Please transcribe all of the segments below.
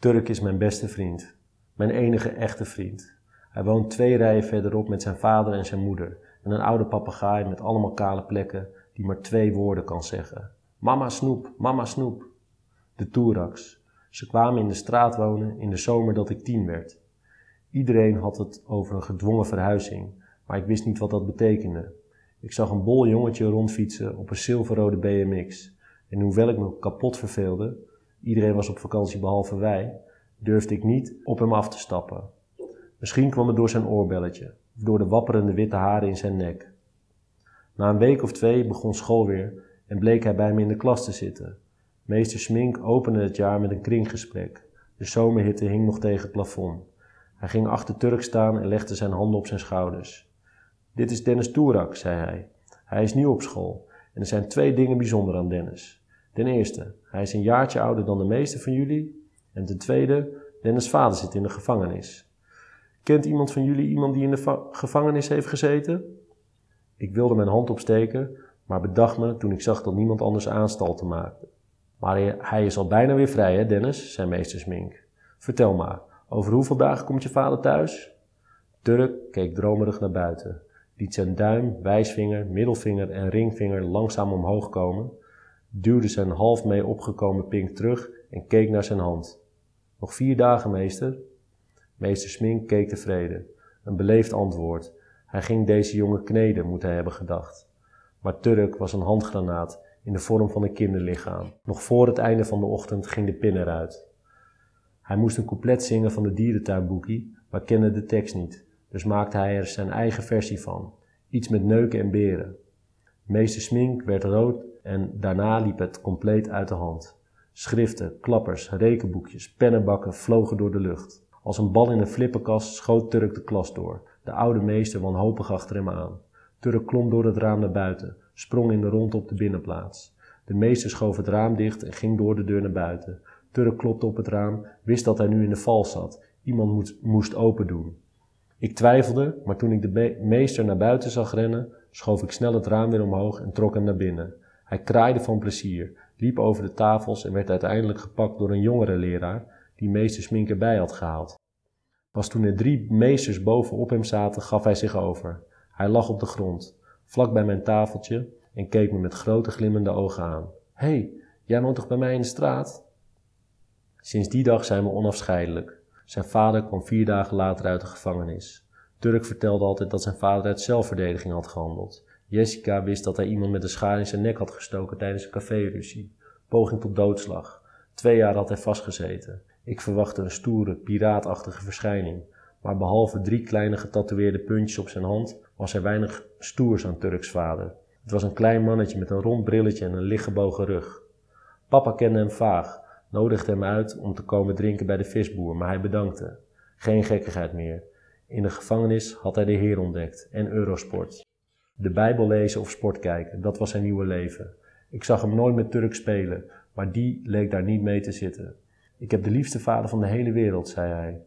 Turk is mijn beste vriend. Mijn enige echte vriend. Hij woont twee rijen verderop met zijn vader en zijn moeder. En een oude papegaai met allemaal kale plekken die maar twee woorden kan zeggen. Mama snoep, mama snoep. De Toeraks. Ze kwamen in de straat wonen in de zomer dat ik tien werd. Iedereen had het over een gedwongen verhuizing, maar ik wist niet wat dat betekende. Ik zag een bol jongetje rondfietsen op een zilverrode BMX. En hoewel ik me kapot verveelde, iedereen was op vakantie behalve wij, durfde ik niet op hem af te stappen. Misschien kwam het door zijn oorbelletje of door de wapperende witte haren in zijn nek. Na een week of twee begon school weer en bleek hij bij me in de klas te zitten. Meester Smink opende het jaar met een kringgesprek. De zomerhitte hing nog tegen het plafond. Hij ging achter Turk staan en legde zijn handen op zijn schouders. Dit is Dennis Toerak, zei hij. Hij is nieuw op school en er zijn twee dingen bijzonder aan Dennis. Ten eerste, hij is een jaartje ouder dan de meeste van jullie. En ten tweede, Dennis' vader zit in de gevangenis. Kent iemand van jullie iemand die in de gevangenis heeft gezeten? Ik wilde mijn hand opsteken, maar bedacht me toen ik zag dat niemand anders aanstalten maakte. Maar hij is al bijna weer vrij, hè, Dennis, zei meester Smink. Vertel maar, over hoeveel dagen komt je vader thuis? Turk keek dromerig naar buiten, liet zijn duim, wijsvinger, middelvinger en ringvinger langzaam omhoog komen, duwde zijn half mee opgekomen pink terug en keek naar zijn hand. Nog vier dagen, meester? Meester Smink keek tevreden. Een beleefd antwoord. Hij ging deze jongen kneden, moet hij hebben gedacht. Maar Turk was een handgranaat in de vorm van een kinderlichaam. Nog voor het einde van de ochtend ging de pin eruit. Hij moest een couplet zingen van de dierentuinboekie, maar kende de tekst niet. Dus maakte hij er zijn eigen versie van. Iets met neuken en beren. Meester Smink werd rood en daarna liep het compleet uit de hand. Schriften, klappers, rekenboekjes, pennenbakken vlogen door de lucht. Als een bal in een flippenkast schoot Turk de klas door, de oude meester wanhopig achter hem aan. Turk klom door het raam naar buiten, sprong in de rond op de binnenplaats. De meester schoof het raam dicht en ging door de deur naar buiten. Turk klopte op het raam, wist dat hij nu in de val zat. Iemand moest, moest open doen. Ik twijfelde, maar toen ik de meester naar buiten zag rennen, schoof ik snel het raam weer omhoog en trok hem naar binnen. Hij kraaide van plezier, liep over de tafels en werd uiteindelijk gepakt door een jongere leraar die meester Smink erbij had gehaald. Pas toen er drie meesters bovenop hem zaten, gaf hij zich over. Hij lag op de grond, vlak bij mijn tafeltje en keek me met grote glimmende ogen aan. Hé, hey, jij woont toch bij mij in de straat? Sinds die dag zijn we onafscheidelijk. Zijn vader kwam vier dagen later uit de gevangenis. Turk vertelde altijd dat zijn vader uit zelfverdediging had gehandeld. Jessica wist dat hij iemand met een schaar in zijn nek had gestoken tijdens een caféruzie. Poging tot doodslag. Twee jaar had hij vastgezeten. Ik verwachtte een stoere, piraatachtige verschijning. Maar behalve drie kleine getatoeëerde puntjes op zijn hand, was er weinig stoers aan Turks vader. Het was een klein mannetje met een rond brilletje en een lichtgebogen rug. Papa kende hem vaag, nodigde hem uit om te komen drinken bij de visboer, maar hij bedankte. Geen gekkigheid meer. In de gevangenis had hij de Heer ontdekt en Eurosport. De Bijbel lezen of sport kijken, dat was zijn nieuwe leven. Ik zag hem nooit met Turk spelen, maar die leek daar niet mee te zitten. Ik heb de liefste vader van de hele wereld, zei hij.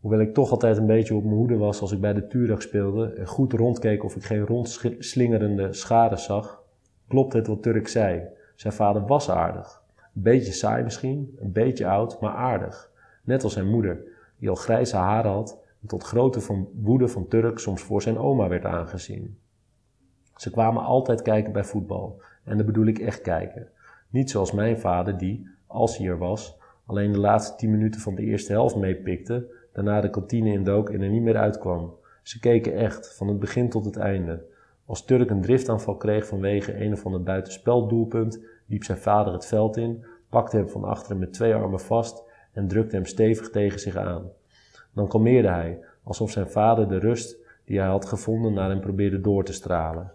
Hoewel ik toch altijd een beetje op mijn hoede was als ik bij de Turag speelde en goed rondkeek of ik geen rondslingerende scharen zag, klopt het wat Turk zei. Zijn vader was aardig. Een beetje saai misschien, een beetje oud, maar aardig. Net als zijn moeder, die al grijze haren had en tot grote van woede van Turk soms voor zijn oma werd aangezien. Ze kwamen altijd kijken bij voetbal, en dat bedoel ik echt kijken. Niet zoals mijn vader die, als hij er was, alleen de laatste tien minuten van de eerste helft meepikte, daarna de kantine indook en er niet meer uitkwam. Ze keken echt, van het begin tot het einde. Als Turk een driftaanval kreeg vanwege een of ander buitenspeldoelpunt, liep zijn vader het veld in, pakte hem van achteren met twee armen vast en drukte hem stevig tegen zich aan. Dan kalmeerde hij, alsof zijn vader de rust die hij had gevonden naar hem probeerde door te stralen.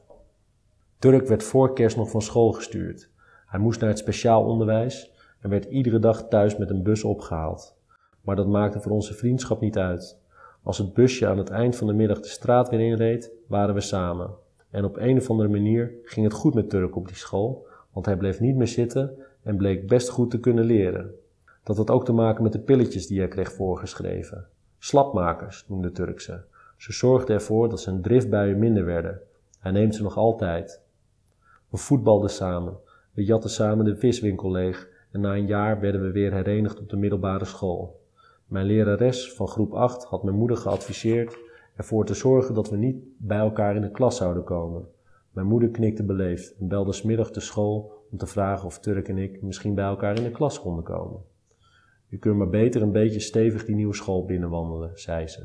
Turk werd voor kerst nog van school gestuurd. Hij moest naar het speciaal onderwijs en werd iedere dag thuis met een bus opgehaald. Maar dat maakte voor onze vriendschap niet uit. Als het busje aan het eind van de middag de straat weer inreed, waren we samen. En op een of andere manier ging het goed met Turk op die school, want hij bleef niet meer zitten en bleek best goed te kunnen leren. Dat had ook te maken met de pilletjes die hij kreeg voorgeschreven. Slapmakers noemde Turk ze. Ze zorgden ervoor dat zijn driftbuien minder werden. Hij neemt ze nog altijd. We voetbalden samen. We jatten samen de viswinkel leeg en na een jaar werden we weer herenigd op de middelbare school. Mijn lerares van groep 8 had mijn moeder geadviseerd ervoor te zorgen dat we niet bij elkaar in de klas zouden komen. Mijn moeder knikte beleefd en belde smiddag de school om te vragen of Turk en ik misschien bij elkaar in de klas konden komen. U kunt maar beter een beetje stevig die nieuwe school binnenwandelen, zei ze.